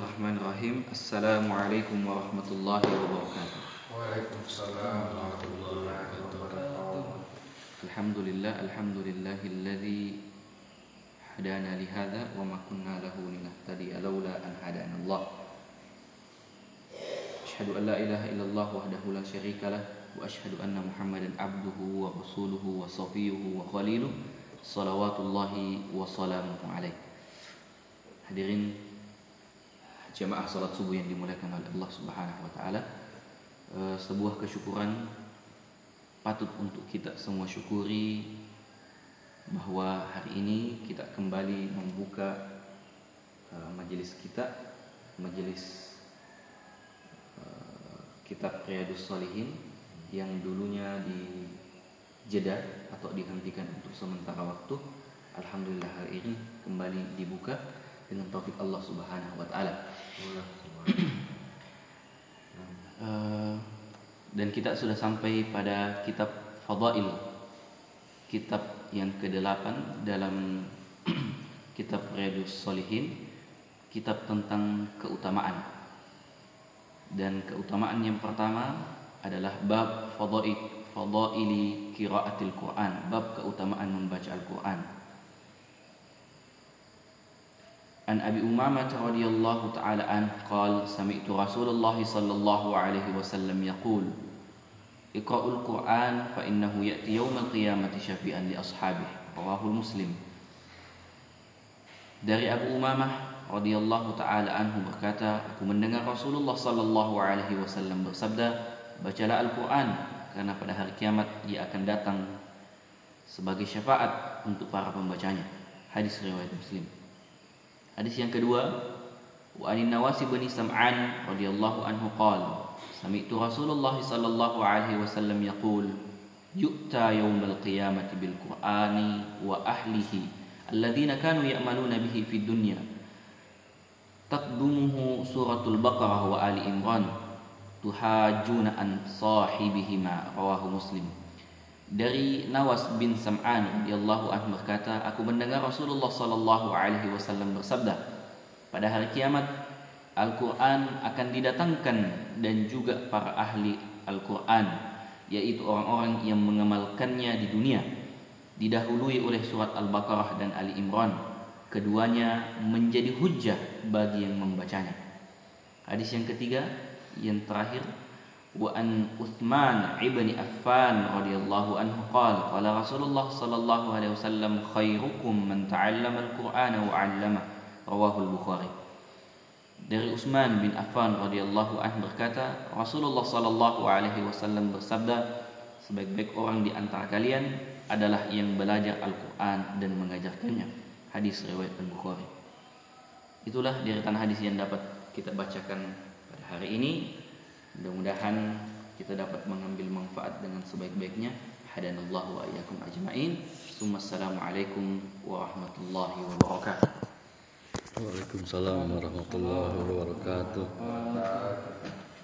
الرحمن الرحيم السلام عليكم ورحمة الله وبركاته وعليكم السلام ورحمة الله وبركاته الحمد لله الحمد لله الذي هدانا لهذا وما كنا له لنهتدي لولا أن هدانا الله أشهد أن لا إله إلا الله وحده لا شريك له وأشهد أن محمدا عبده ورسوله وصفيه وخليله صلوات الله وسلامه عليه Hadirin jamaah salat subuh yang dimuliakan oleh Allah Subhanahu wa taala. Eh, sebuah kesyukuran patut untuk kita semua syukuri bahwa hari ini kita kembali membuka uh, majelis kita majelis uh, kitab Riyadus Salihin yang dulunya di jeda atau dihentikan untuk sementara waktu Alhamdulillah hari ini kembali dibuka dengan taufik Allah Subhanahu wa taala. Eh, dan kita sudah sampai pada kitab Fadail kitab yang ke-8 dalam kitab Riyadus Solihin kitab tentang keutamaan. Dan keutamaan yang pertama adalah bab fadail fadaili qiraatil Quran bab keutamaan membaca Al-Quran An Abi Umamah radhiyallahu taala an qal sami'tu Rasulullah sallallahu alaihi wasallam yaqul Iqra'ul Qur'an fa innahu ya'ti yaumal qiyamati syafi'an li ashabihi rawahul Muslim. Dari Abu Umamah radhiyallahu taala anhu berkata aku mendengar Rasulullah sallallahu alaihi wasallam bersabda bacalah Al-Qur'an karena pada hari kiamat ia akan datang sebagai syafaat untuk para pembacanya hadis riwayat Muslim Hadis yang kedua, wa anin Nawasi bin Sam'an radhiyallahu anhu qala sami'tu Rasulullah sallallahu alaihi wasallam yaqul yu'ta yaumal qiyamati bil Qur'ani wa ahlihi alladziina kanu ya'maluna bihi fid dunya taqdumuhu suratul Baqarah wa Ali Imran tuhajuna an sahibihima rawahu Muslim dari Nawas bin Sam'an radhiyallahu anhu berkata, aku mendengar Rasulullah sallallahu alaihi wasallam bersabda, pada hari kiamat Al-Qur'an akan didatangkan dan juga para ahli Al-Qur'an, yaitu orang-orang yang mengamalkannya di dunia, didahului oleh surat Al-Baqarah dan Ali Imran. Keduanya menjadi hujjah bagi yang membacanya. Hadis yang ketiga, yang terakhir وأن عثمان ابن عفان رضي الله عنه قال قال رسول الله صلى الله عليه وسلم خيركم من تعلم القرآن وعلمه رواه البخاري dari Utsman bin Affan radhiyallahu anhu berkata Rasulullah sallallahu alaihi wasallam bersabda sebaik-baik orang di antara kalian adalah yang belajar Al-Qur'an dan mengajarkannya hadis riwayat Al-Bukhari itulah deretan hadis yang dapat kita bacakan pada hari ini Mudah-mudahan kita dapat mengambil manfaat dengan sebaik-baiknya. Hadanallahu wa iyyakum ajmain. Wassalamualaikum warahmatullahi wabarakatuh. Waalaikumsalam warahmatullahi wabarakatuh.